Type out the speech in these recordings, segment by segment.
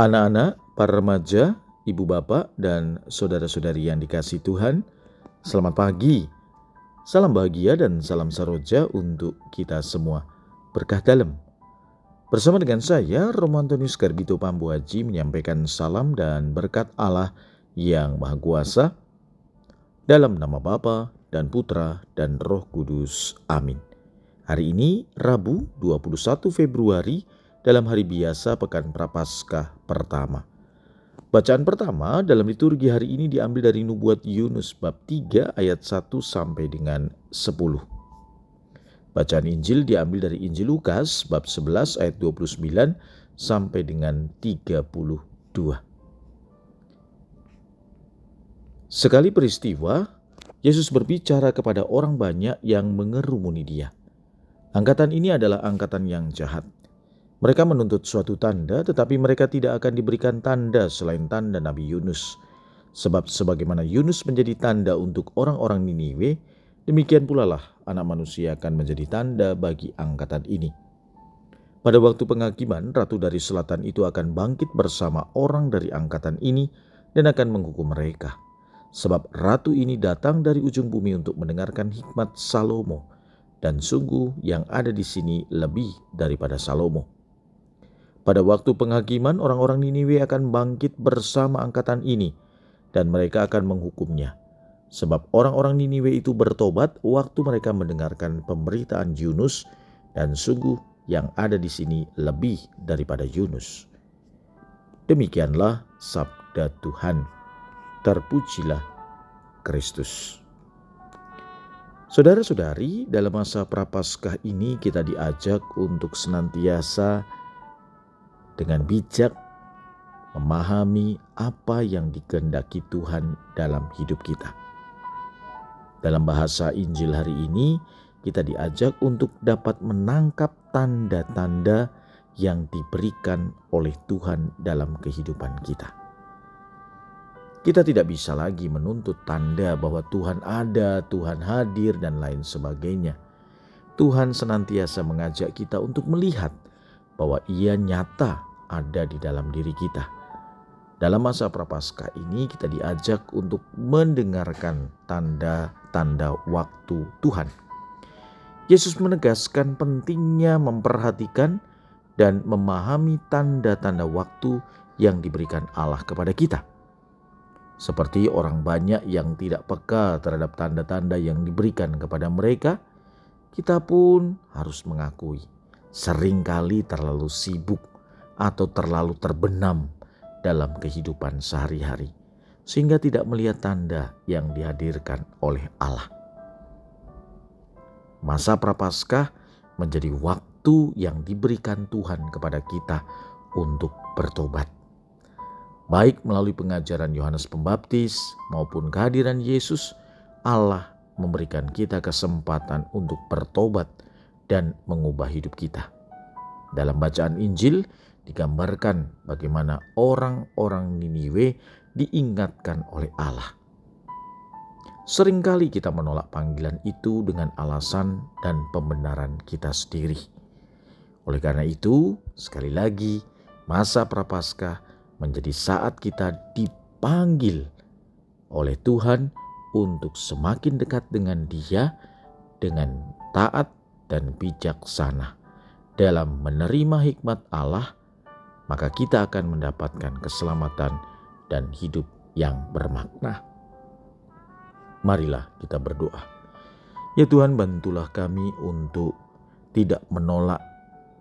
Anak-anak, para remaja, ibu bapak, dan saudara-saudari yang dikasih Tuhan, selamat pagi. Salam bahagia dan salam saroja untuk kita semua. Berkah dalam. Bersama dengan saya, Romo Antonius Garbito Pambu Haji menyampaikan salam dan berkat Allah yang Maha Kuasa dalam nama Bapa dan Putra dan Roh Kudus. Amin. Hari ini Rabu 21 Februari dalam hari biasa Pekan Prapaskah pertama. Bacaan pertama dalam liturgi hari ini diambil dari Nubuat Yunus bab 3 ayat 1 sampai dengan 10. Bacaan Injil diambil dari Injil Lukas bab 11 ayat 29 sampai dengan 32. Sekali peristiwa, Yesus berbicara kepada orang banyak yang mengerumuni dia. Angkatan ini adalah angkatan yang jahat. Mereka menuntut suatu tanda, tetapi mereka tidak akan diberikan tanda selain tanda Nabi Yunus. Sebab sebagaimana Yunus menjadi tanda untuk orang-orang Niniwe, demikian pula lah anak manusia akan menjadi tanda bagi angkatan ini. Pada waktu penghakiman, ratu dari selatan itu akan bangkit bersama orang dari angkatan ini dan akan menghukum mereka. Sebab ratu ini datang dari ujung bumi untuk mendengarkan hikmat Salomo, dan sungguh yang ada di sini lebih daripada Salomo. Pada waktu penghakiman, orang-orang Niniwe akan bangkit bersama angkatan ini, dan mereka akan menghukumnya. Sebab orang-orang Niniwe itu bertobat waktu mereka mendengarkan pemberitaan Yunus, dan sungguh yang ada di sini lebih daripada Yunus. Demikianlah sabda Tuhan. Terpujilah Kristus. Saudara-saudari, dalam masa Prapaskah ini kita diajak untuk senantiasa dengan bijak memahami apa yang dikehendaki Tuhan dalam hidup kita. Dalam bahasa Injil hari ini, kita diajak untuk dapat menangkap tanda-tanda yang diberikan oleh Tuhan dalam kehidupan kita. Kita tidak bisa lagi menuntut tanda bahwa Tuhan ada, Tuhan hadir, dan lain sebagainya. Tuhan senantiasa mengajak kita untuk melihat bahwa Ia nyata ada di dalam diri kita. Dalam masa prapaskah ini kita diajak untuk mendengarkan tanda-tanda waktu Tuhan. Yesus menegaskan pentingnya memperhatikan dan memahami tanda-tanda waktu yang diberikan Allah kepada kita. Seperti orang banyak yang tidak peka terhadap tanda-tanda yang diberikan kepada mereka, kita pun harus mengakui sering kali terlalu sibuk atau terlalu terbenam dalam kehidupan sehari-hari, sehingga tidak melihat tanda yang dihadirkan oleh Allah. Masa Prapaskah menjadi waktu yang diberikan Tuhan kepada kita untuk bertobat. Baik melalui pengajaran Yohanes Pembaptis maupun kehadiran Yesus, Allah memberikan kita kesempatan untuk bertobat dan mengubah hidup kita. Dalam bacaan Injil digambarkan bagaimana orang-orang Niniwe diingatkan oleh Allah. Seringkali kita menolak panggilan itu dengan alasan dan pembenaran kita sendiri. Oleh karena itu, sekali lagi, masa Prapaskah menjadi saat kita dipanggil oleh Tuhan untuk semakin dekat dengan Dia dengan taat dan bijaksana dalam menerima hikmat Allah, maka kita akan mendapatkan keselamatan dan hidup yang bermakna. Marilah kita berdoa. Ya Tuhan, bantulah kami untuk tidak menolak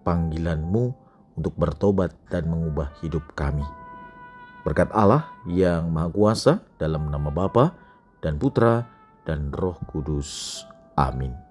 panggilan-Mu untuk bertobat dan mengubah hidup kami. Berkat Allah yang Maha Kuasa dalam nama Bapa dan Putra dan Roh Kudus. Amin.